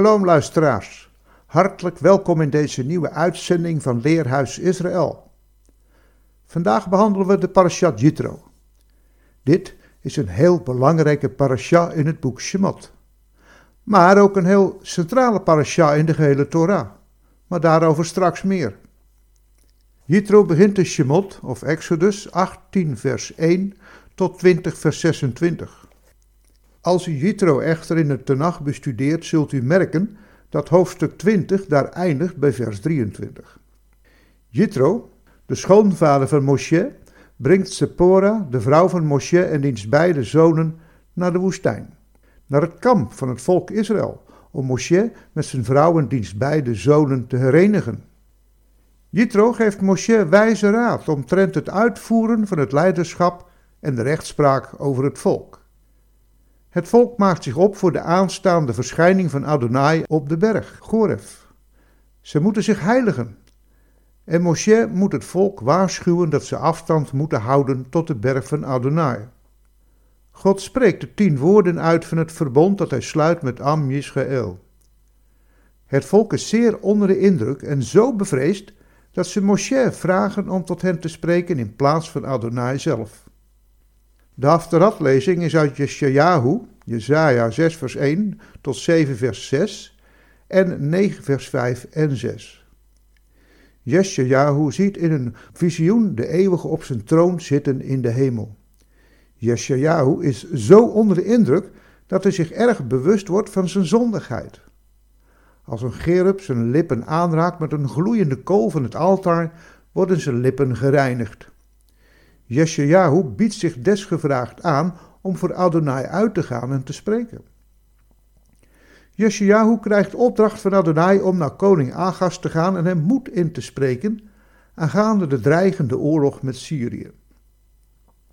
Shalom luisteraars, hartelijk welkom in deze nieuwe uitzending van Leerhuis Israël. Vandaag behandelen we de parashat Jitro. Dit is een heel belangrijke parasha in het boek Shemot. Maar ook een heel centrale parasha in de gehele Torah. Maar daarover straks meer. Jitro begint in Shemot of Exodus 18 vers 1 tot 20 vers 26. Als u Jitro echter in het Tenach bestudeert, zult u merken dat hoofdstuk 20 daar eindigt bij vers 23. Jitro, de schoonvader van Moshe, brengt Sephora, de vrouw van Moshe en diens beide zonen, naar de woestijn, naar het kamp van het volk Israël, om Moshe met zijn vrouw en diens beide zonen te herenigen. Jitro geeft Moshe wijze raad omtrent het uitvoeren van het leiderschap en de rechtspraak over het volk. Het volk maakt zich op voor de aanstaande verschijning van Adonai op de berg, Goref. Ze moeten zich heiligen. En Moshe moet het volk waarschuwen dat ze afstand moeten houden tot de berg van Adonai. God spreekt de tien woorden uit van het verbond dat hij sluit met Am Yisrael. Het volk is zeer onder de indruk en zo bevreesd dat ze Moshe vragen om tot hen te spreken in plaats van Adonai zelf. De Haftarat-lezing is uit Yeshayahu, Jesaja 6 vers 1 tot 7 vers 6 en 9 vers 5 en 6. Yeshayahu ziet in een visioen de eeuwige op zijn troon zitten in de hemel. Yeshayahu is zo onder de indruk dat hij zich erg bewust wordt van zijn zondigheid. Als een gerub zijn lippen aanraakt met een gloeiende kool van het altaar, worden zijn lippen gereinigd. Yeshayahu biedt zich desgevraagd aan om voor Adonai uit te gaan en te spreken. Yeshayahu krijgt opdracht van Adonai om naar koning Agas te gaan en hem moed in te spreken aangaande de dreigende oorlog met Syrië.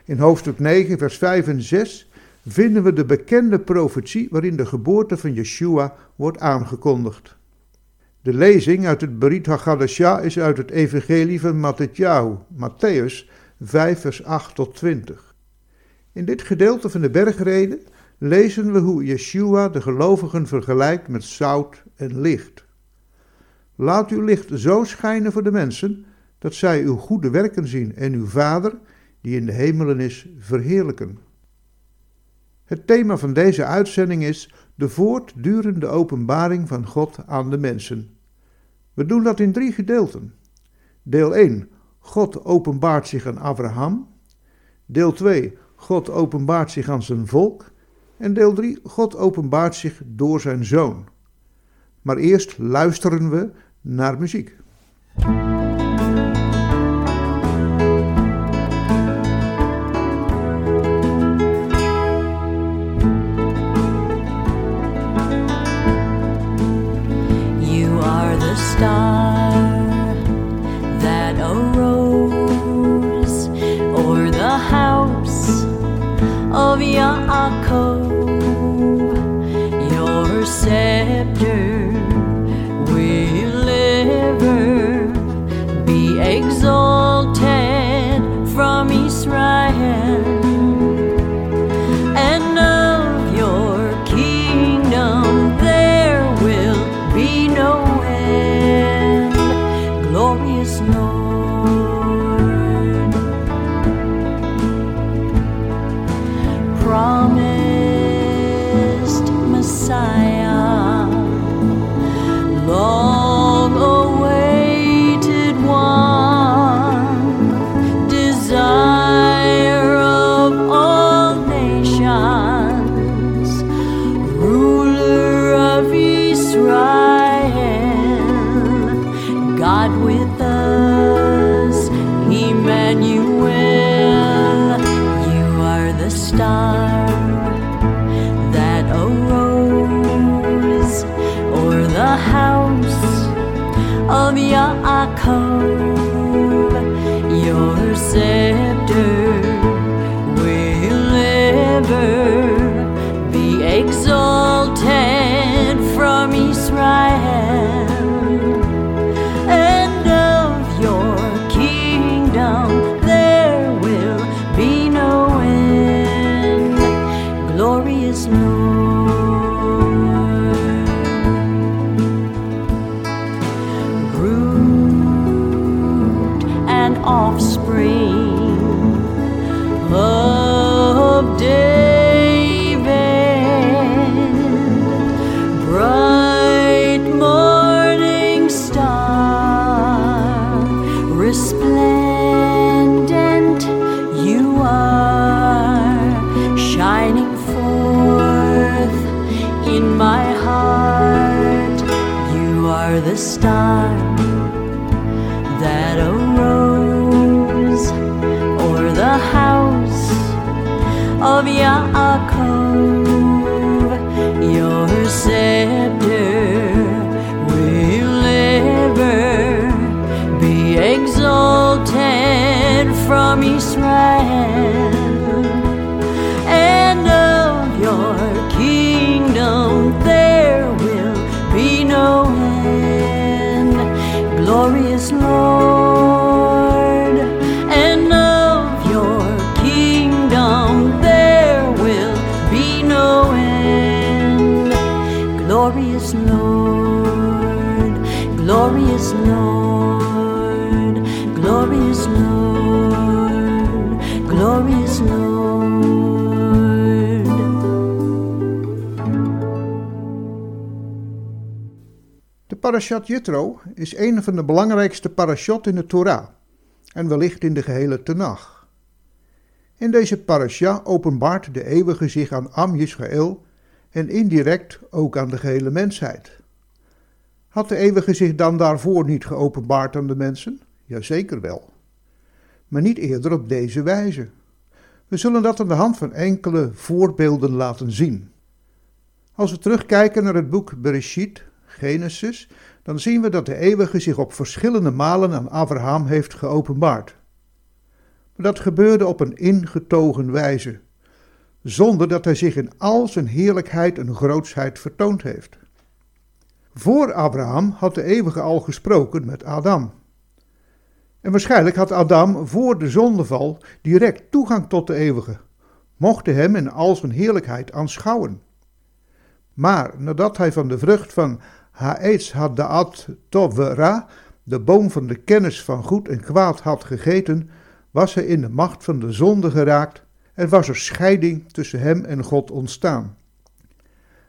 In hoofdstuk 9, vers 5 en 6 vinden we de bekende profetie waarin de geboorte van Yeshua wordt aangekondigd. De lezing uit het Berit HaGadashah is uit het evangelie van Matthäus 5 vers 8 tot 20. In dit gedeelte van de bergreden lezen we hoe Yeshua de gelovigen vergelijkt met zout en licht. Laat uw licht zo schijnen voor de mensen, dat zij uw goede werken zien en uw Vader, die in de hemelen is, verheerlijken. Het thema van deze uitzending is de voortdurende openbaring van God aan de mensen. We doen dat in drie gedeelten. Deel 1 God openbaart zich aan Abraham. Deel 2. God openbaart zich aan zijn volk. En deel 3. God openbaart zich door zijn zoon. Maar eerst luisteren we naar muziek. You are the star. of Yaakov, your, your. Parashat Jitro is een van de belangrijkste parashot in de Torah en wellicht in de gehele Tenach. In deze parasha openbaart de eeuwige zich aan Am Yisrael en indirect ook aan de gehele mensheid. Had de eeuwige zich dan daarvoor niet geopenbaard aan de mensen? Jazeker wel. Maar niet eerder op deze wijze. We zullen dat aan de hand van enkele voorbeelden laten zien. Als we terugkijken naar het boek Bereshit, Genesis, dan zien we dat de eeuwige zich op verschillende malen aan Abraham heeft geopenbaard. Maar dat gebeurde op een ingetogen wijze, zonder dat hij zich in al zijn heerlijkheid en grootsheid vertoond heeft. Voor Abraham had de eeuwige al gesproken met Adam. En waarschijnlijk had Adam voor de zondeval direct toegang tot de eeuwige, mocht hij hem in al zijn heerlijkheid aanschouwen. Maar nadat hij van de vrucht van Haetz Haddaat Tovera, de boom van de kennis van goed en kwaad, had gegeten, was hij in de macht van de zonde geraakt en was er scheiding tussen hem en God ontstaan.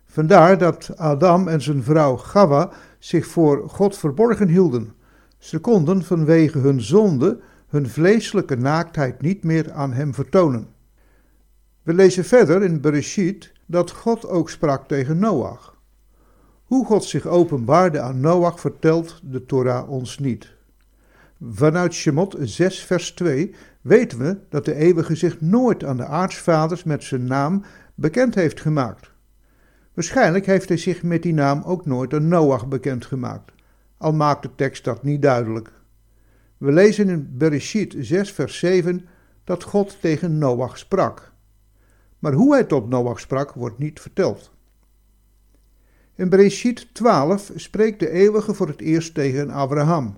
Vandaar dat Adam en zijn vrouw Gawa zich voor God verborgen hielden. Ze konden vanwege hun zonde hun vleeselijke naaktheid niet meer aan hem vertonen. We lezen verder in Bereshit dat God ook sprak tegen Noach. Hoe God zich openbaarde aan Noach vertelt de Torah ons niet. Vanuit Shemot 6 vers 2 weten we dat de eeuwige zich nooit aan de aartsvaders met zijn naam bekend heeft gemaakt. Waarschijnlijk heeft hij zich met die naam ook nooit aan Noach bekendgemaakt, al maakt de tekst dat niet duidelijk. We lezen in Bereshit 6 vers 7 dat God tegen Noach sprak. Maar hoe hij tot Noach sprak, wordt niet verteld. In Bereshit 12 spreekt de eeuwige voor het eerst tegen Abraham.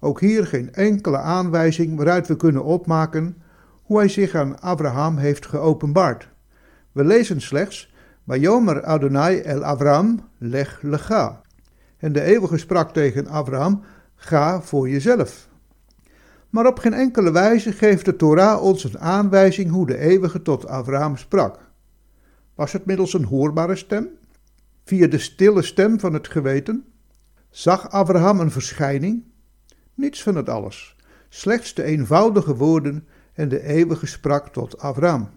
Ook hier geen enkele aanwijzing waaruit we kunnen opmaken hoe hij zich aan Abraham heeft geopenbaard. We lezen slechts, Wajomer Adonai el Abraham leg lecha. En de eeuwige sprak tegen Abraham, ga voor jezelf. Maar op geen enkele wijze geeft de Torah ons een aanwijzing hoe de eeuwige tot Abraham sprak. Was het middels een hoorbare stem? Via de stille stem van het geweten? Zag Abraham een verschijning? Niets van het alles, slechts de eenvoudige woorden en de eeuwige sprak tot Abraham.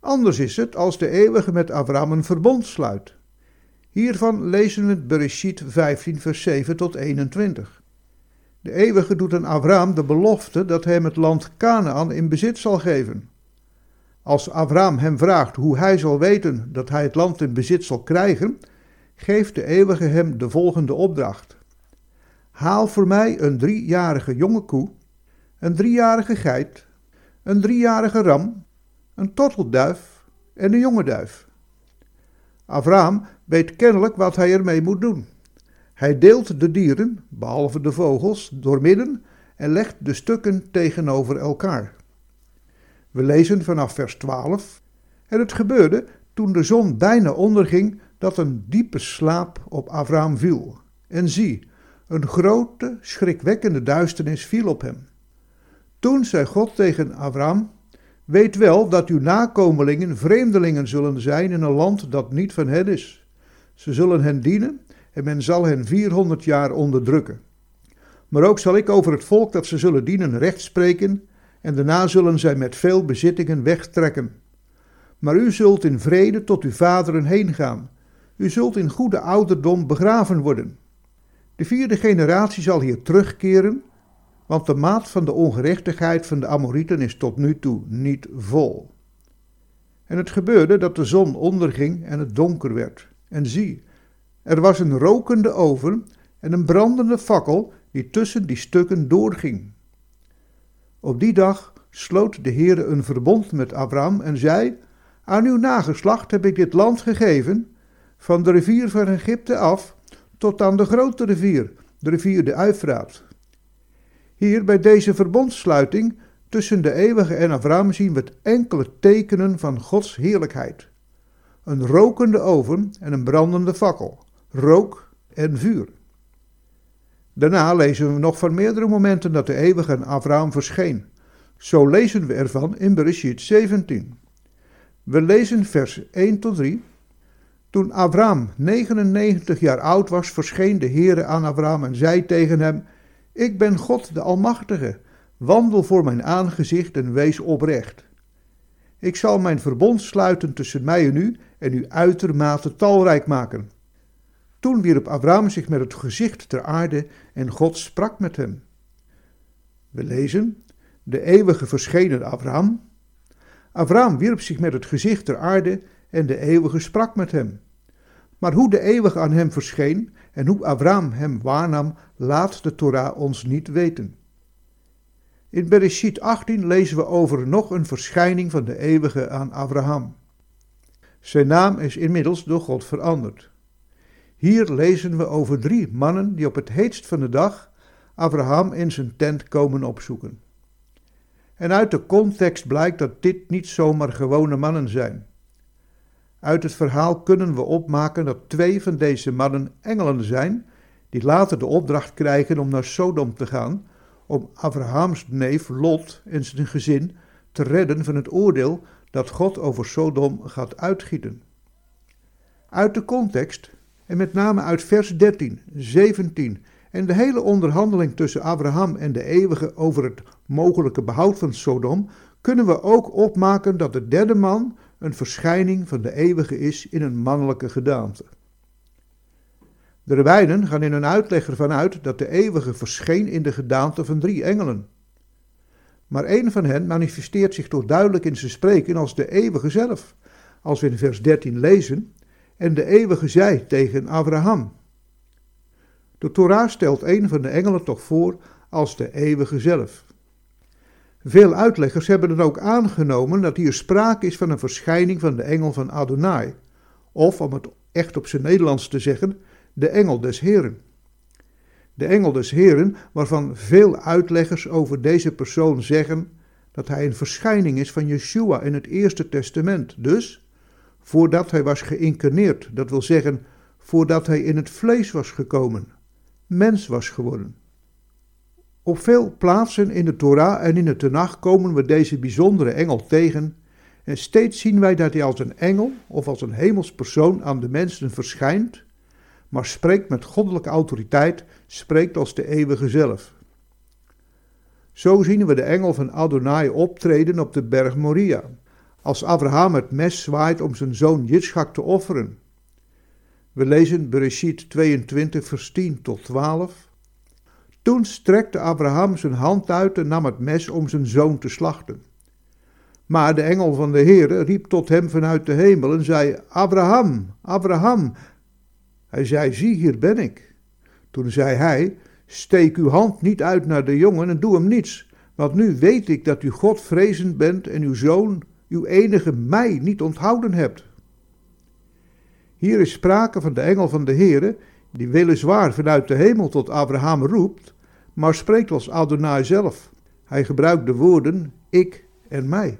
Anders is het als de eeuwige met Abraham een verbond sluit. Hiervan lezen we Bereshit 15 vers 7 tot 21. De eeuwige doet aan Abraham de belofte dat hij hem het land Canaan in bezit zal geven. Als Abraham hem vraagt hoe hij zal weten dat hij het land in bezit zal krijgen, geeft de eeuwige hem de volgende opdracht. Haal voor mij een driejarige jonge koe, een driejarige geit, een driejarige ram, een tortelduif en een jonge duif. Abraham weet kennelijk wat hij ermee moet doen. Hij deelt de dieren, behalve de vogels, doormidden en legt de stukken tegenover elkaar. We lezen vanaf vers 12. En het gebeurde toen de zon bijna onderging dat een diepe slaap op Abraham viel. En zie, een grote, schrikwekkende duisternis viel op hem. Toen zei God tegen Abraham: Weet wel dat uw nakomelingen vreemdelingen zullen zijn in een land dat niet van hen is. Ze zullen hen dienen en men zal hen 400 jaar onderdrukken. Maar ook zal ik over het volk dat ze zullen dienen recht spreken, en daarna zullen zij met veel bezittingen wegtrekken. Maar u zult in vrede tot uw vaderen heen gaan. U zult in goede ouderdom begraven worden. De vierde generatie zal hier terugkeren, want de maat van de ongerechtigheid van de Amorieten is tot nu toe niet vol. En het gebeurde dat de zon onderging en het donker werd. En zie, er was een rokende oven en een brandende fakkel die tussen die stukken doorging. Op die dag sloot de Heere een verbond met Abraham en zei: Aan uw nageslacht heb ik dit land gegeven, van de rivier van Egypte af tot aan de grote rivier, de rivier de Uifraat. Hier bij deze verbondssluiting tussen de eeuwige en Abraham zien we enkele tekenen van Gods heerlijkheid. Een rokende oven en een brandende fakkel, rook en vuur. Daarna lezen we nog van meerdere momenten dat de eeuwige aan Abraham verscheen. Zo lezen we ervan in Bereshit 17. We lezen vers 1 tot 3. Toen Abraham 99 jaar oud was, verscheen de Heere aan Abraham en zei tegen hem: Ik ben God de Almachtige. Wandel voor mijn aangezicht en wees oprecht. Ik zal mijn verbond sluiten tussen mij en u en u uitermate talrijk maken. Toen wierp Abraham zich met het gezicht ter aarde en God sprak met hem. We lezen: De eeuwige verschenen Abraham. Abraham wierp zich met het gezicht ter aarde en de eeuwige sprak met hem. Maar hoe de eeuwige aan hem verscheen en hoe Abraham hem waarnam, laat de Torah ons niet weten. In Bereshit 18 lezen we over nog een verschijning van de eeuwige aan Abraham. Zijn naam is inmiddels door God veranderd. Hier lezen we over drie mannen die op het heetst van de dag Abraham in zijn tent komen opzoeken. En uit de context blijkt dat dit niet zomaar gewone mannen zijn. Uit het verhaal kunnen we opmaken dat twee van deze mannen engelen zijn, die later de opdracht krijgen om naar Sodom te gaan, om Abrahams neef Lot en zijn gezin te redden van het oordeel dat God over Sodom gaat uitgieten. Uit de context en met name uit vers 13, 17 en de hele onderhandeling tussen Abraham en de eeuwige over het mogelijke behoud van Sodom, kunnen we ook opmaken dat de derde man een verschijning van de eeuwige is in een mannelijke gedaante. De rabbijnen gaan in hun uitleg ervan uit dat de eeuwige verscheen in de gedaante van drie engelen. Maar één van hen manifesteert zich toch duidelijk in zijn spreken als de eeuwige zelf, als we in vers 13 lezen, en de eeuwige zei tegen Abraham. De Torah stelt een van de engelen toch voor als de eeuwige zelf. Veel uitleggers hebben dan ook aangenomen dat hier sprake is van een verschijning van de engel van Adonai, of om het echt op zijn Nederlands te zeggen, de engel des Heren. De engel des Heren, waarvan veel uitleggers over deze persoon zeggen dat hij een verschijning is van Yeshua in het Eerste Testament, dus voordat hij was geïncarneerd, dat wil zeggen voordat hij in het vlees was gekomen, mens was geworden. Op veel plaatsen in de Torah en in de Tenach komen we deze bijzondere engel tegen en steeds zien wij dat hij als een engel of als een hemelspersoon aan de mensen verschijnt, maar spreekt met goddelijke autoriteit, spreekt als de eeuwige zelf. Zo zien we de engel van Adonai optreden op de berg Moria, als Abraham het mes zwaait om zijn zoon Jitschak te offeren. We lezen Bereshit 22 vers 10 tot 12. Toen strekte Abraham zijn hand uit en nam het mes om zijn zoon te slachten. Maar de engel van de Heere riep tot hem vanuit de hemel en zei: Abraham, Abraham. Hij zei: Zie, hier ben ik. Toen zei hij: Steek uw hand niet uit naar de jongen en doe hem niets. Want nu weet ik dat u Godvrezend bent en uw zoon, uw enige mij, niet onthouden hebt. Hier is sprake van de engel van de Heere, die weliswaar vanuit de hemel tot Abraham roept, maar spreekt als Adonai zelf. Hij gebruikt de woorden ik en mij.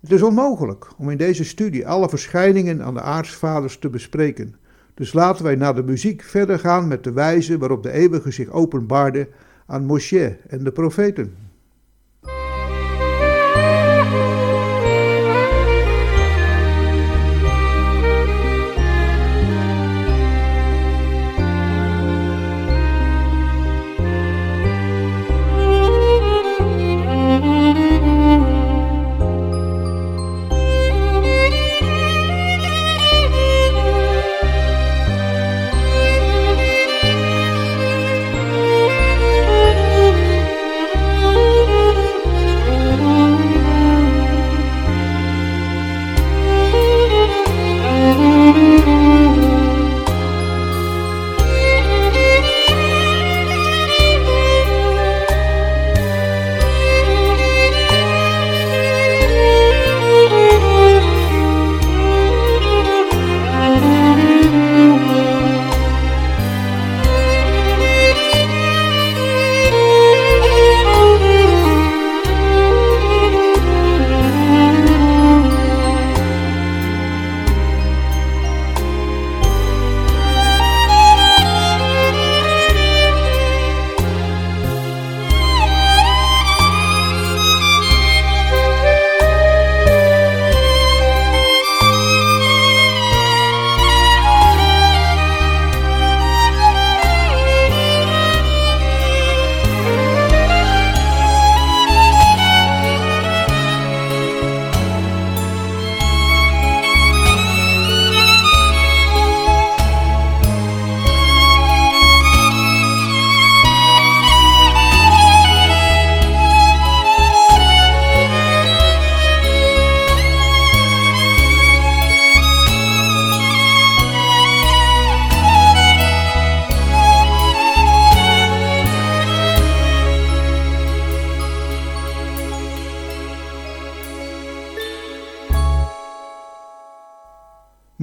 Het is onmogelijk om in deze studie alle verschijningen aan de aartsvaders te bespreken. Dus laten wij naar de muziek verder gaan met de wijze waarop de eeuwige zich openbaarde aan Moshe en de profeten.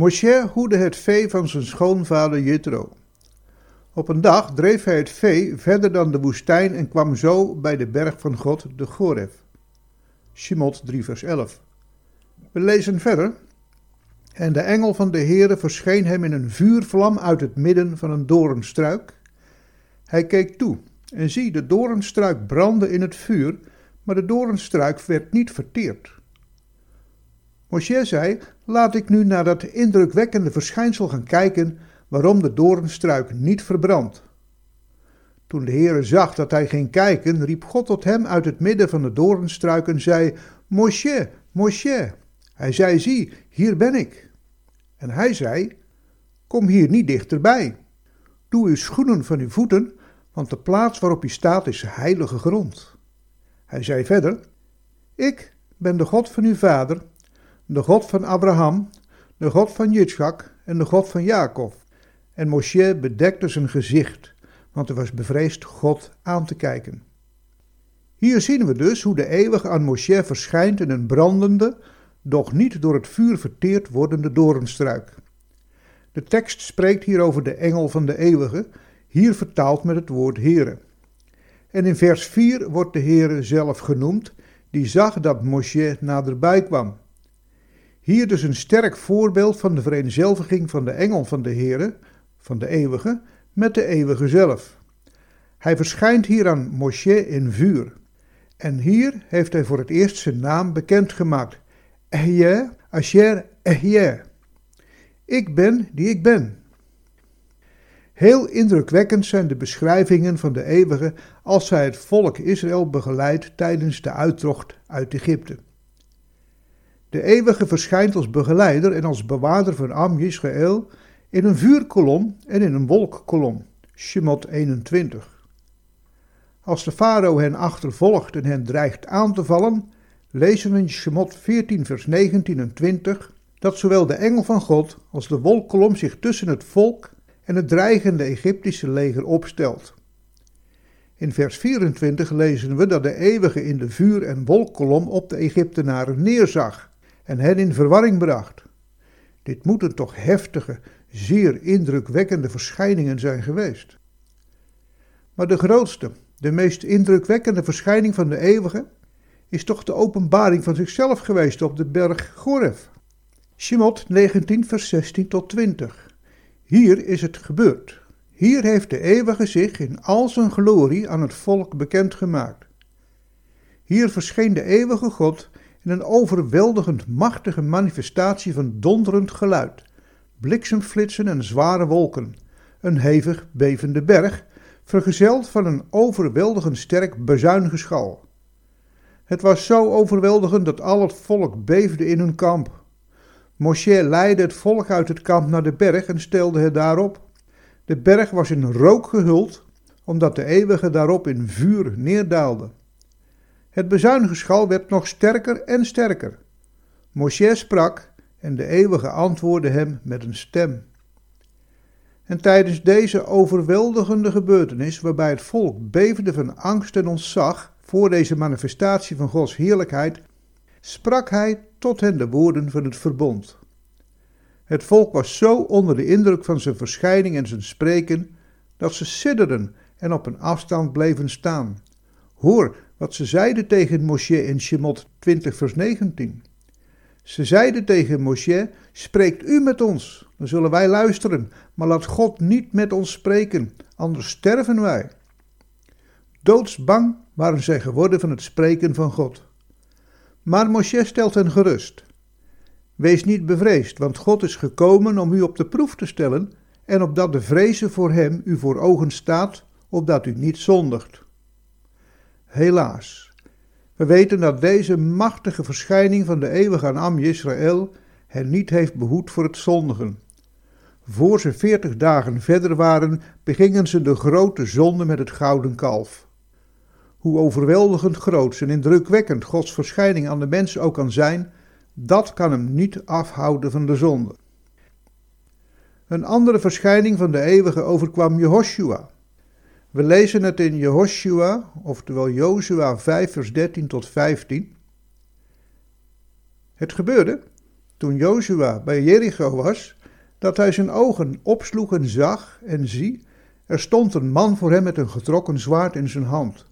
Moshe hoedde het vee van zijn schoonvader Jethro. Op een dag dreef hij het vee verder dan de woestijn en kwam zo bij de berg van God, de Goref. Shimot 3 vers 11. We lezen verder. En de engel van de Heere verscheen hem in een vuurvlam uit het midden van een doornstruik. Hij keek toe en zie, de doornstruik brandde in het vuur, maar de doornstruik werd niet verteerd. Moshe zei: Laat ik nu naar dat indrukwekkende verschijnsel gaan kijken waarom de doornstruik niet verbrandt. Toen de Heere zag dat hij ging kijken, riep God tot hem uit het midden van de doornstruik en zei: Moshe, Moshe. Hij zei: Zie, hier ben ik. En hij zei: Kom hier niet dichterbij. Doe uw schoenen van uw voeten, want de plaats waarop u staat is heilige grond. Hij zei verder: Ik ben de God van uw vader de God van Abraham, de God van Jitschak en de God van Jacob. En Moshe bedekte zijn gezicht, want hij was bevreesd God aan te kijken. Hier zien we dus hoe de eeuwige aan Moshe verschijnt in een brandende, doch niet door het vuur verteerd wordende doornstruik. De tekst spreekt hier over de engel van de eeuwige, hier vertaald met het woord Heere. En in vers 4 wordt de Heere zelf genoemd, die zag dat Moshe naderbij kwam. Hier dus een sterk voorbeeld van de vereenzelviging van de engel van de Heere, van de eeuwige, met de eeuwige zelf. Hij verschijnt hier aan Moshe in vuur. En hier heeft hij voor het eerst zijn naam bekendgemaakt. Ehje, Asher, Ehje. Ik ben die ik ben. Heel indrukwekkend zijn de beschrijvingen van de eeuwige als hij het volk Israël begeleidt tijdens de uittocht uit Egypte. De eeuwige verschijnt als begeleider en als bewaarder van Am Yisrael in een vuurkolom en in een wolkkolom. Shemot 21. Als de farao hen achtervolgt en hen dreigt aan te vallen, lezen we in Shemot 14 vers 19 en 20 dat zowel de engel van God als de wolkkolom zich tussen het volk en het dreigende Egyptische leger opstelt. In vers 24 lezen we dat de eeuwige in de vuur- en wolkkolom op de Egyptenaren neerzag en hen in verwarring bracht. Dit moeten toch heftige, zeer indrukwekkende verschijningen zijn geweest. Maar de grootste, de meest indrukwekkende verschijning van de eeuwige is toch de openbaring van zichzelf geweest op de berg Goref. Shemot 19 vers 16 tot 20. Hier is het gebeurd. Hier heeft de eeuwige zich in al zijn glorie aan het volk bekendgemaakt. Hier verscheen de eeuwige God in een overweldigend machtige manifestatie van donderend geluid, bliksemflitsen en zware wolken, een hevig bevende berg, vergezeld van een overweldigend sterk bezuingeschal. Het was zo overweldigend dat al het volk beefde in hun kamp. Moshe leidde het volk uit het kamp naar de berg en stelde het daarop. De berg was in rook gehuld, omdat de eeuwige daarop in vuur neerdaalde. Het bezuinigeschal werd nog sterker en sterker. Moshe sprak en de eeuwige antwoordde hem met een stem. En tijdens deze overweldigende gebeurtenis, waarbij het volk beefde van angst en ontzag voor deze manifestatie van Gods heerlijkheid, sprak hij tot hen de woorden van het verbond. Het volk was zo onder de indruk van zijn verschijning en zijn spreken, dat ze sidderden en op een afstand bleven staan. Hoor wat ze zeiden tegen Moshe in Shemot 20 vers 19. Ze zeiden tegen Moshe, spreekt u met ons, dan zullen wij luisteren, maar laat God niet met ons spreken, anders sterven wij. Doodsbang waren zij geworden van het spreken van God. Maar Moshe stelt hen gerust. Wees niet bevreesd, want God is gekomen om u op de proef te stellen en opdat de vrezen voor hem u voor ogen staat, opdat u niet zondigt. Helaas, we weten dat deze machtige verschijning van de eeuwige Am Israël hen niet heeft behoed voor het zondigen. Voor ze veertig dagen verder waren, begingen ze de grote zonde met het gouden kalf. Hoe overweldigend groot en indrukwekkend Gods verschijning aan de mens ook kan zijn, dat kan hem niet afhouden van de zonde. Een andere verschijning van de eeuwige overkwam Jehoshua. We lezen het in Jehoshua, oftewel Jozua 5 vers 13 tot 15. Het gebeurde, toen Jozua bij Jericho was, dat hij zijn ogen opsloeg en zag, en zie, er stond een man voor hem met een getrokken zwaard in zijn hand.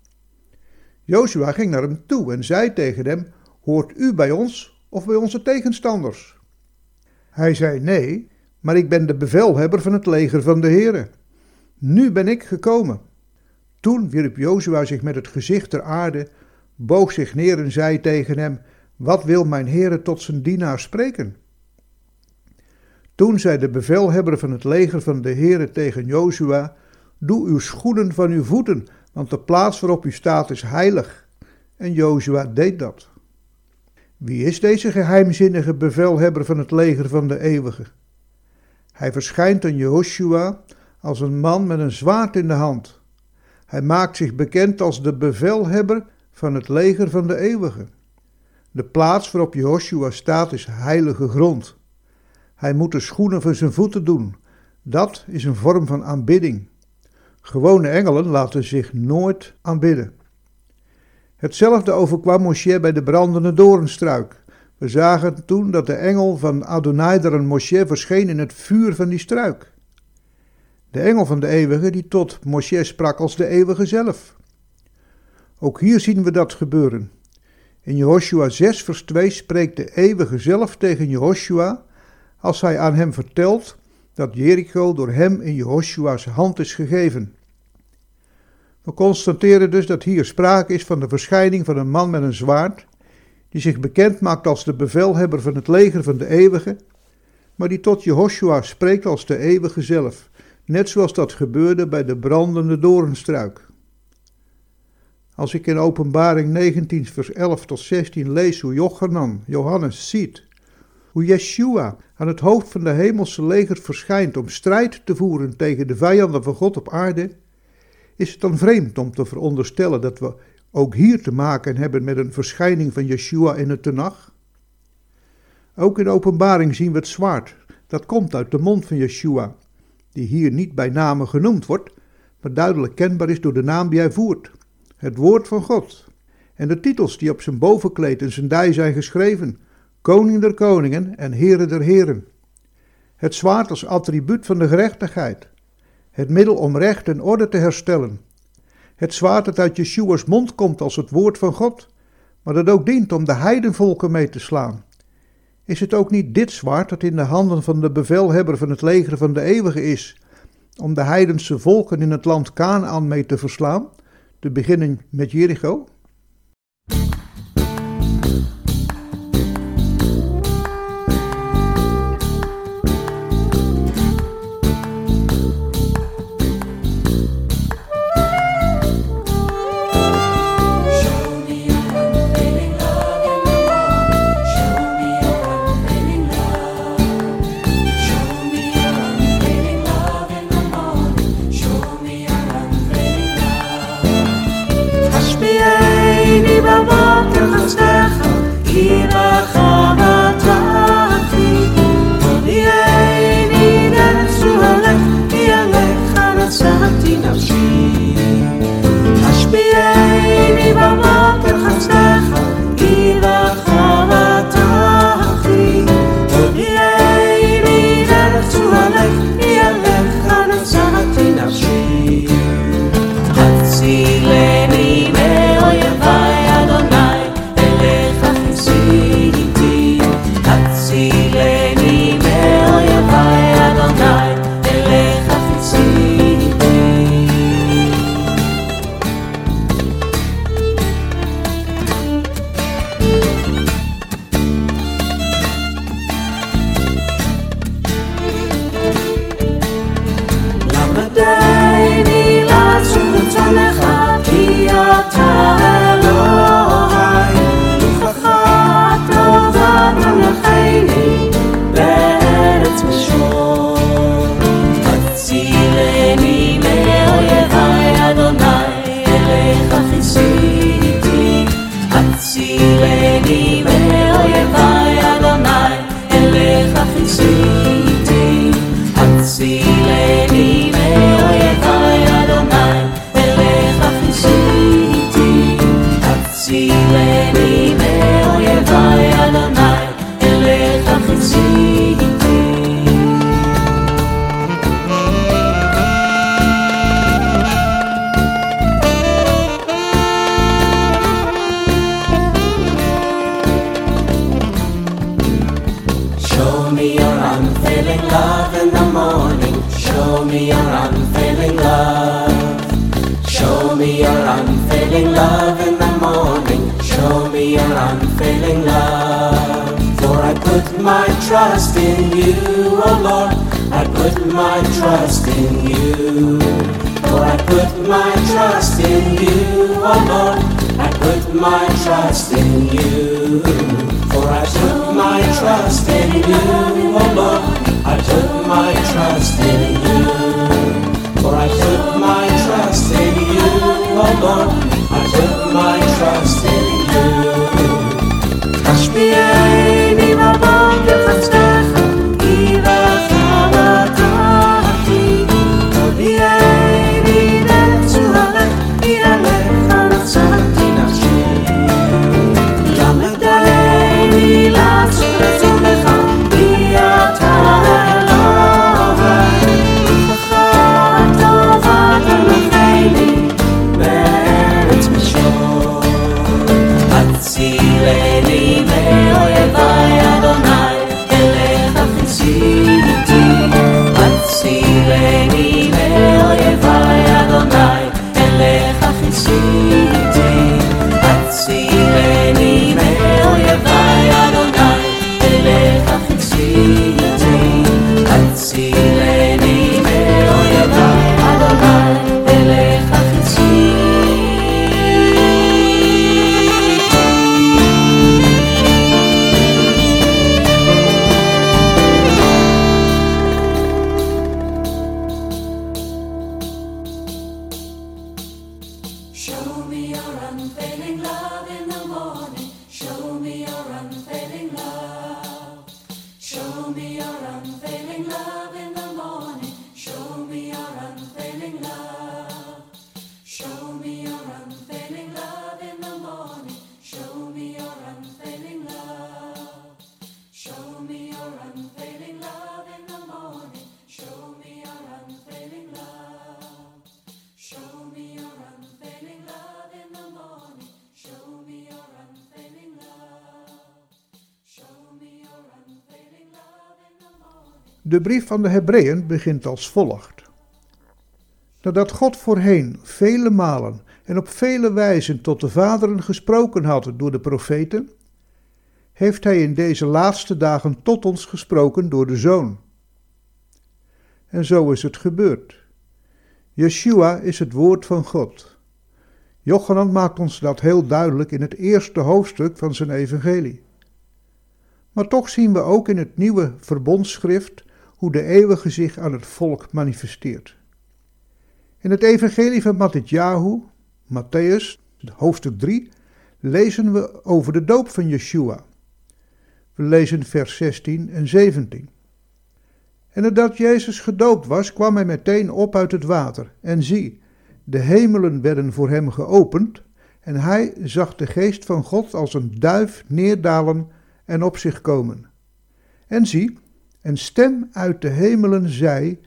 Jozua ging naar hem toe en zei tegen hem, hoort u bij ons of bij onze tegenstanders? Hij zei, nee, maar ik ben de bevelhebber van het leger van de Heere. Nu ben ik gekomen. Toen wierp Jozua zich met het gezicht ter aarde, boog zich neer en zei tegen hem, wat wil mijn Heere tot zijn dienaar spreken? Toen zei de bevelhebber van het leger van de Heere tegen Jozua, doe uw schoenen van uw voeten, want de plaats waarop u staat is heilig. En Jozua deed dat. Wie is deze geheimzinnige bevelhebber van het leger van de eeuwige? Hij verschijnt aan Jehoshua als een man met een zwaard in de hand. Hij maakt zich bekend als de bevelhebber van het leger van de eeuwige. De plaats waarop Jehoshua staat is heilige grond. Hij moet de schoenen van zijn voeten doen. Dat is een vorm van aanbidding. Gewone engelen laten zich nooit aanbidden. Hetzelfde overkwam Moshe bij de brandende doornstruik. We zagen toen dat de engel van Adonai der een Moshe verscheen in het vuur van die struik. De engel van de eeuwige die tot Moshe sprak als de eeuwige zelf. Ook hier zien we dat gebeuren. In Jehoshua 6 vers 2 spreekt de eeuwige zelf tegen Jehoshua als hij aan hem vertelt dat Jericho door hem in Jehoshua's hand is gegeven. We constateren dus dat hier sprake is van de verschijning van een man met een zwaard, die zich bekend maakt als de bevelhebber van het leger van de eeuwige, maar die tot Jehoshua spreekt als de eeuwige zelf, net zoals dat gebeurde bij de brandende doornstruik. Als ik in Openbaring 19 vers 11 tot 16 lees hoe Jochanan, Johannes ziet, hoe Yeshua aan het hoofd van de hemelse leger verschijnt om strijd te voeren tegen de vijanden van God op aarde, is het dan vreemd om te veronderstellen dat we ook hier te maken hebben met een verschijning van Yeshua in het Tenach? Ook in openbaring zien we het zwaard. Dat komt uit de mond van Yeshua, die hier niet bij name genoemd wordt, maar duidelijk kenbaar is door de naam die hij voert. Het woord van God. En de titels die op zijn bovenkleed en zijn dij zijn geschreven. Koning der koningen en Heere der heren. Het zwaard als attribuut van de gerechtigheid. Het middel om recht en orde te herstellen. Het zwaard dat uit Yeshua's mond komt als het woord van God, maar dat ook dient om de heidenvolken mee te slaan. Is het ook niet dit zwaard dat in de handen van de bevelhebber van het leger van de eeuwige is, om de heidense volken in het land Canaan mee te verslaan, te beginnen met Jericho? Me your unfailing love. Show me your unfailing love in the morning. Show me your unfailing love. For I put my trust in you, oh Lord. I put my trust in you. For I put my trust in you, oh Lord. I put my trust in you. For I put my trust in you, oh Lord. I put my trust in you. For I put my trust in you, oh Lord. I put my trust in you. Touch me. 很细节。De brief van de Hebreeën begint als volgt. Nadat God voorheen vele malen en op vele wijzen tot de vaderen gesproken had door de profeten, heeft Hij in deze laatste dagen tot ons gesproken door de Zoon. En zo is het gebeurd. Yeshua is het woord van God. Jochanan maakt ons dat heel duidelijk in het eerste hoofdstuk van zijn evangelie. Maar toch zien we ook in het nieuwe verbondsschrift hoe de eeuwige zich aan het volk manifesteert. In het evangelie van Matthäus, Matthäus, hoofdstuk 3, lezen we over de doop van Yeshua. We lezen vers 16 en 17. En nadat Jezus gedoopt was, kwam hij meteen op uit het water. En zie, de hemelen werden voor hem geopend, en hij zag de geest van God als een duif neerdalen en op zich komen. En zie, een stem uit de hemelen zei: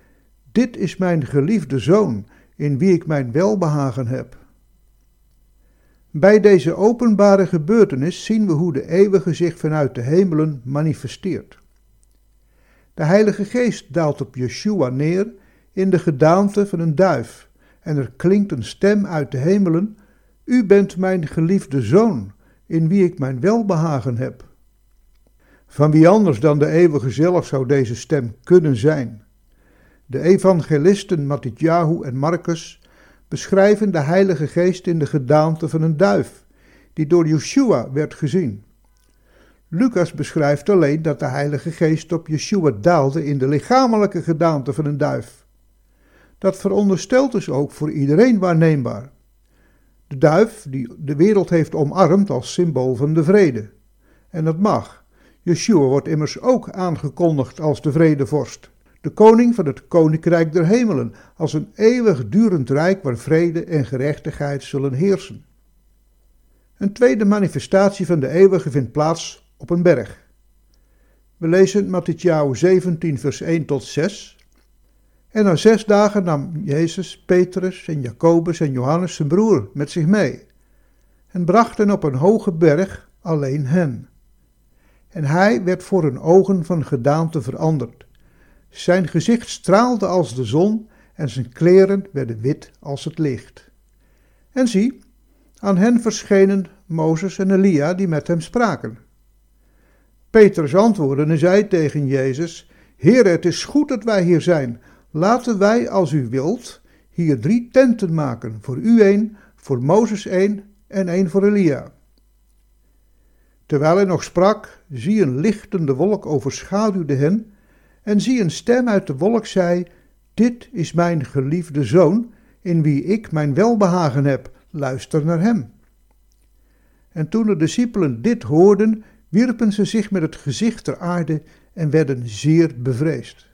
Dit is mijn geliefde zoon, in wie ik mijn welbehagen heb. Bij deze openbare gebeurtenis zien we hoe de eeuwige zich vanuit de hemelen manifesteert. De Heilige Geest daalt op Yeshua neer in de gedaante van een duif, en er klinkt een stem uit de hemelen: U bent mijn geliefde zoon, in wie ik mijn welbehagen heb. Van wie anders dan de eeuwige zelf zou deze stem kunnen zijn? De evangelisten Matityahu en Marcus beschrijven de Heilige Geest in de gedaante van een duif, die door Yeshua werd gezien. Lucas beschrijft alleen dat de Heilige Geest op Yeshua daalde in de lichamelijke gedaante van een duif. Dat veronderstelt dus ook voor iedereen waarneembaar. De duif die de wereld heeft omarmd als symbool van de vrede. En dat mag. Yeshua wordt immers ook aangekondigd als de vredevorst de koning van het koninkrijk der hemelen, als een eeuwigdurend rijk waar vrede en gerechtigheid zullen heersen. Een tweede manifestatie van de eeuwige vindt plaats op een berg. We lezen Matthäus 17, vers 1 tot 6. En na zes dagen nam Jezus Petrus en Jacobus en Johannes zijn broer met zich mee en bracht hen op een hoge berg alleen hen. En hij werd voor hun ogen van gedaante veranderd zijn gezicht straalde als de zon en zijn kleren werden wit als het licht. En zie, aan hen verschenen Mozes en Elia die met hem spraken. Petrus antwoordde en zei tegen Jezus: Heer, het is goed dat wij hier zijn. Laten wij, als u wilt, hier drie tenten maken: voor u één, voor Mozes één en één voor Elia. Terwijl hij nog sprak, zie een lichtende wolk overschaduwde hen en zie een stem uit de wolk zei: Dit is mijn geliefde zoon, in wie ik mijn welbehagen heb, luister naar hem. En toen de discipelen dit hoorden, wierpen ze zich met het gezicht ter aarde en werden zeer bevreesd.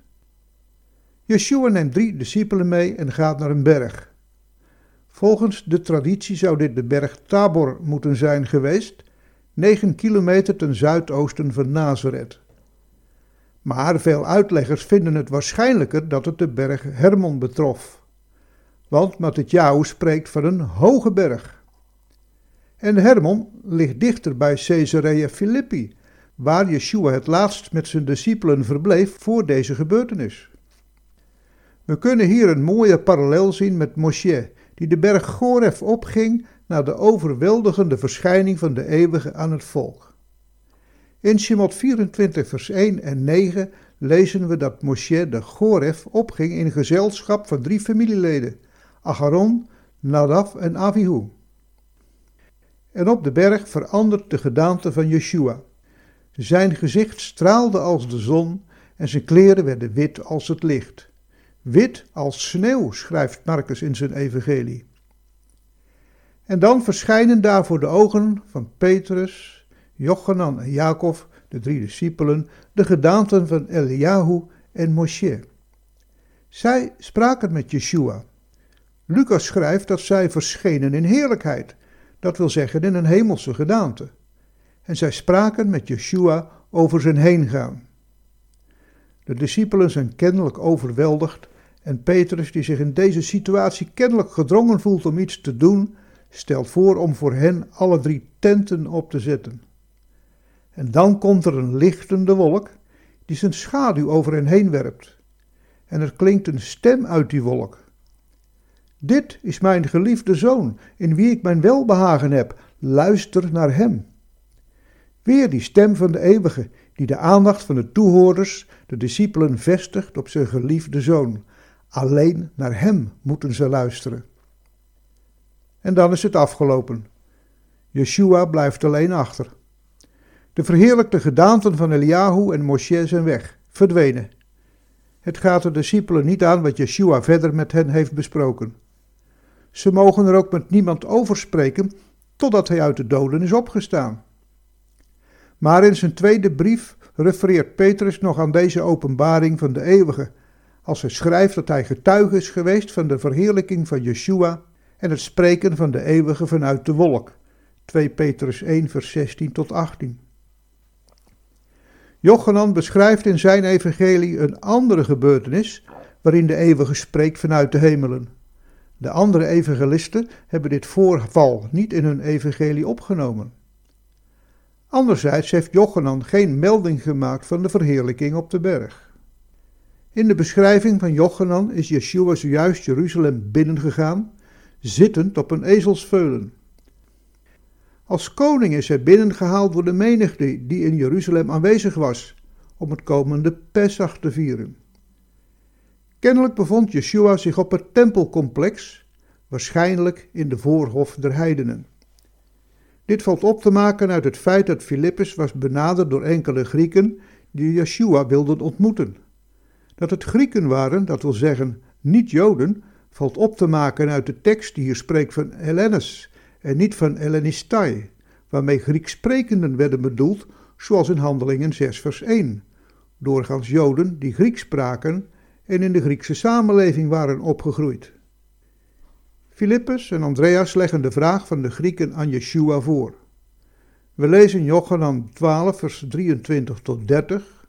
Yeshua neemt drie discipelen mee en gaat naar een berg. Volgens de traditie zou dit de berg Tabor moeten zijn geweest, negen kilometer ten zuidoosten van Nazareth. Maar veel uitleggers vinden het waarschijnlijker dat het de berg Hermon betrof. Want Matthäus spreekt van een hoge berg. En Hermon ligt dichter bij Caesarea Philippi, waar Yeshua het laatst met zijn discipelen verbleef voor deze gebeurtenis. We kunnen hier een mooie parallel zien met Moshe, die de berg Goref opging na de overweldigende verschijning van de eeuwige aan het volk. In Shemot 24 vers 1 en 9 lezen we dat Moshe de Goref opging in gezelschap van drie familieleden, Aharon, Nadav en Avihu. En op de berg verandert de gedaante van Yeshua. Zijn gezicht straalde als de zon en zijn kleren werden wit als het licht. Wit als sneeuw, schrijft Marcus in zijn evangelie. En dan verschijnen daar voor de ogen van Petrus, Jochanan en Jacob, de drie discipelen, de gedaanten van Eliahu en Moshe. Zij spraken met Yeshua. Lucas schrijft dat zij verschenen in heerlijkheid, dat wil zeggen in een hemelse gedaante. En zij spraken met Yeshua over zijn heengaan. De discipelen zijn kennelijk overweldigd en Petrus, die zich in deze situatie kennelijk gedrongen voelt om iets te doen, stelt voor om voor hen alle drie tenten op te zetten. En dan komt er een lichtende wolk, die zijn schaduw over hen heen werpt. En er klinkt een stem uit die wolk. Dit is mijn geliefde zoon, in wie ik mijn welbehagen heb. Luister naar hem. Weer die stem van de eeuwige, die de aandacht van de toehoorders, de discipelen, vestigt op zijn geliefde zoon. Alleen naar hem moeten ze luisteren. En dan is het afgelopen. Yeshua blijft alleen achter. De verheerlijkte gedaanten van Eliahu en Moshe zijn weg, verdwenen. Het gaat de discipelen niet aan wat Yeshua verder met hen heeft besproken. Ze mogen er ook met niemand over spreken totdat hij uit de doden is opgestaan. Maar in zijn tweede brief refereert Petrus nog aan deze openbaring van de eeuwige, als hij schrijft dat hij getuige is geweest van de verheerlijking van Yeshua en het spreken van de eeuwige vanuit de wolk. 2 Petrus 1 vers 16 tot 18. Jochanan beschrijft in zijn evangelie een andere gebeurtenis waarin de eeuwige spreekt vanuit de hemelen. De andere evangelisten hebben dit voorval niet in hun evangelie opgenomen. Anderzijds heeft Jochanan geen melding gemaakt van de verheerlijking op de berg. In de beschrijving van Jochanan is Yeshua zojuist Jeruzalem binnengegaan, zittend op een ezelsveulen. Als koning is hij binnengehaald door de menigte die in Jeruzalem aanwezig was om het komende Pesach te vieren. Kennelijk bevond Yeshua zich op het tempelcomplex, waarschijnlijk in de voorhof der heidenen. Dit valt op te maken uit het feit dat Filippus was benaderd door enkele Grieken die Yeshua wilden ontmoeten. Dat het Grieken waren, dat wil zeggen niet Joden, valt op te maken uit de tekst die hier spreekt van Hellenes en niet van Hellenistai, waarmee Grieksprekenden werden bedoeld, zoals in Handelingen 6 vers 1. Doorgaans Joden die Grieks spraken en in de Griekse samenleving waren opgegroeid. Filippus en Andreas leggen de vraag van de Grieken aan Yeshua voor. We lezen Jochanan 12, vers 23 tot 30.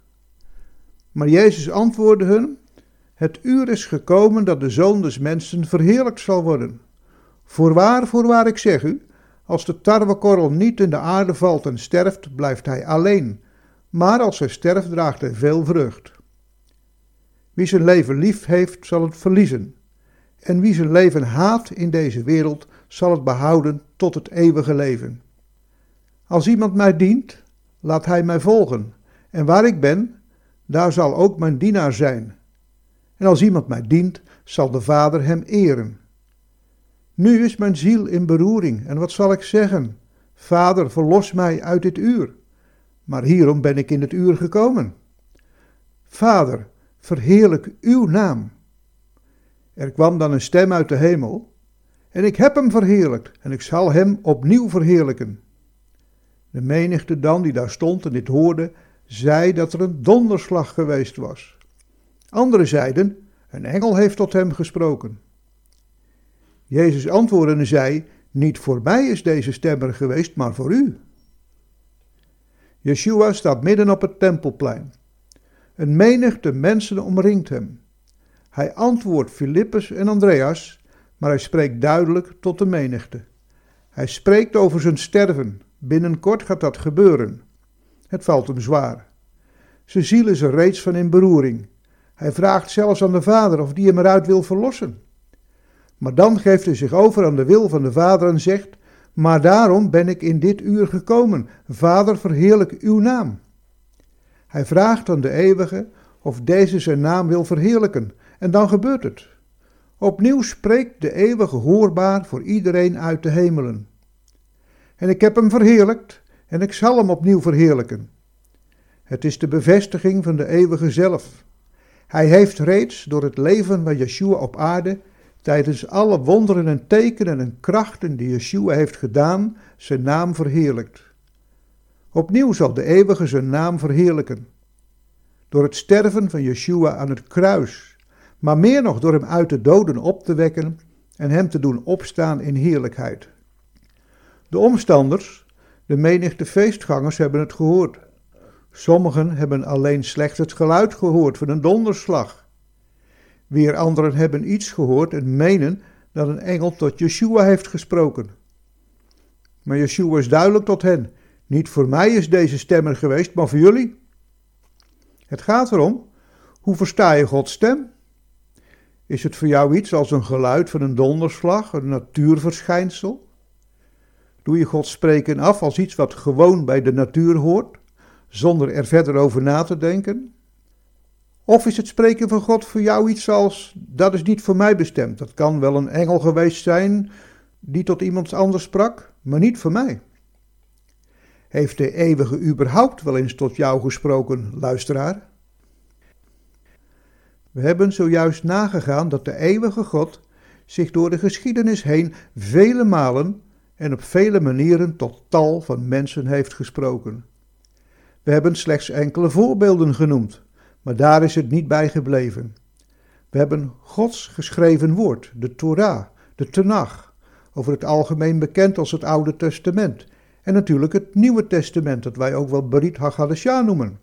Maar Jezus antwoordde hun: Het uur is gekomen dat de zoon des mensen verheerlijkt zal worden. Voorwaar, voorwaar, ik zeg u: als de tarwekorrel niet in de aarde valt en sterft, blijft hij alleen. Maar als hij sterft, draagt hij veel vrucht. Wie zijn leven lief heeft, zal het verliezen. En wie zijn leven haat in deze wereld, zal het behouden tot het eeuwige leven. Als iemand mij dient, laat hij mij volgen. En waar ik ben, daar zal ook mijn dienaar zijn. En als iemand mij dient, zal de Vader hem eren. Nu is mijn ziel in beroering, en wat zal ik zeggen? Vader, verlos mij uit dit uur. Maar hierom ben ik in het uur gekomen. Vader, verheerlijk uw naam. Er kwam dan een stem uit de hemel, en ik heb hem verheerlijkt, en ik zal hem opnieuw verheerlijken. De menigte dan die daar stond en dit hoorde, zei dat er een donderslag geweest was. Anderen zeiden, een engel heeft tot hem gesproken. Jezus antwoordde en zei, niet voor mij is deze stem er geweest, maar voor u. Yeshua staat midden op het tempelplein. Een menigte mensen omringt hem. Hij antwoordt Filippus en Andreas, maar hij spreekt duidelijk tot de menigte. Hij spreekt over zijn sterven. Binnenkort gaat dat gebeuren. Het valt hem zwaar. Zijn ziel is er reeds van in beroering. Hij vraagt zelfs aan de Vader of die hem eruit wil verlossen. Maar dan geeft hij zich over aan de wil van de Vader en zegt: Maar daarom ben ik in dit uur gekomen. Vader, verheerlijk uw naam. Hij vraagt aan de eeuwige of deze zijn naam wil verheerlijken, en dan gebeurt het. Opnieuw spreekt de eeuwige hoorbaar voor iedereen uit de hemelen. En ik heb hem verheerlijkt, en ik zal hem opnieuw verheerlijken. Het is de bevestiging van de eeuwige zelf. Hij heeft reeds door het leven van Yeshua op aarde, tijdens alle wonderen en tekenen en krachten die Yeshua heeft gedaan, zijn naam verheerlijkt. Opnieuw zal de eeuwige zijn naam verheerlijken. Door het sterven van Yeshua aan het kruis, maar meer nog door hem uit de doden op te wekken en hem te doen opstaan in heerlijkheid. De omstanders, de menigte feestgangers, hebben het gehoord. Sommigen hebben alleen slechts het geluid gehoord van een donderslag. Weer anderen hebben iets gehoord en menen dat een engel tot Yeshua heeft gesproken. Maar Yeshua is duidelijk tot hen: Niet voor mij is deze stemmer geweest, maar voor jullie. Het gaat erom, hoe versta je Gods stem? Is het voor jou iets als een geluid van een donderslag, een natuurverschijnsel? Doe je Gods spreken af als iets wat gewoon bij de natuur hoort, zonder er verder over na te denken? Of is het spreken van God voor jou iets als, dat is niet voor mij bestemd. Dat kan wel een engel geweest zijn die tot iemand anders sprak, maar niet voor mij. Heeft de eeuwige überhaupt wel eens tot jou gesproken, luisteraar? We hebben zojuist nagegaan dat de eeuwige God zich door de geschiedenis heen vele malen en op vele manieren tot tal van mensen heeft gesproken. We hebben slechts enkele voorbeelden genoemd, maar daar is het niet bij gebleven. We hebben Gods geschreven woord, de Torah, de Tenach, over het algemeen bekend als het Oude Testament, en natuurlijk het Nieuwe Testament, dat wij ook wel Berit HaGadesha noemen.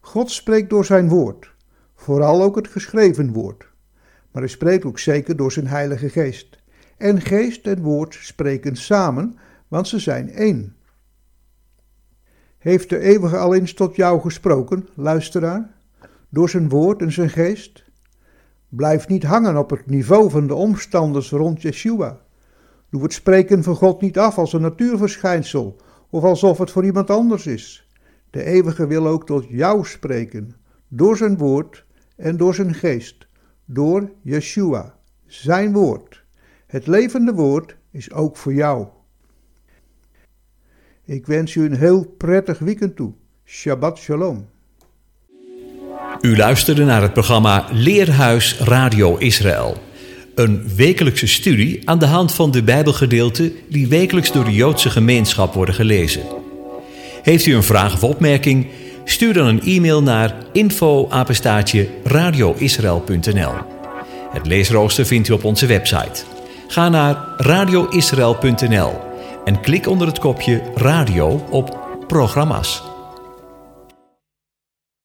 God spreekt door zijn woord, vooral ook het geschreven woord, maar hij spreekt ook zeker door zijn Heilige Geest. En geest en woord spreken samen, want ze zijn één. Heeft de eeuwige al eens tot jou gesproken, luisteraar? Door zijn woord en zijn geest? Blijf niet hangen op het niveau van de omstanders rond Yeshua. Doe het spreken van God niet af als een natuurverschijnsel of alsof het voor iemand anders is. De eeuwige wil ook tot jou spreken, door zijn woord en door zijn geest, door Yeshua, zijn woord. Het levende woord is ook voor jou. Ik wens u een heel prettig weekend toe. Shabbat shalom. U luisterde naar het programma Leerhuis Radio Israël. Een wekelijkse studie aan de hand van de Bijbelgedeelten die wekelijks door de Joodse gemeenschap worden gelezen. Heeft u een vraag of opmerking? Stuur dan een e-mail naar info radioisrael.nl. Het leesrooster vindt u op onze website. Ga naar radioisrael.nl en klik onder het kopje radio op programma's.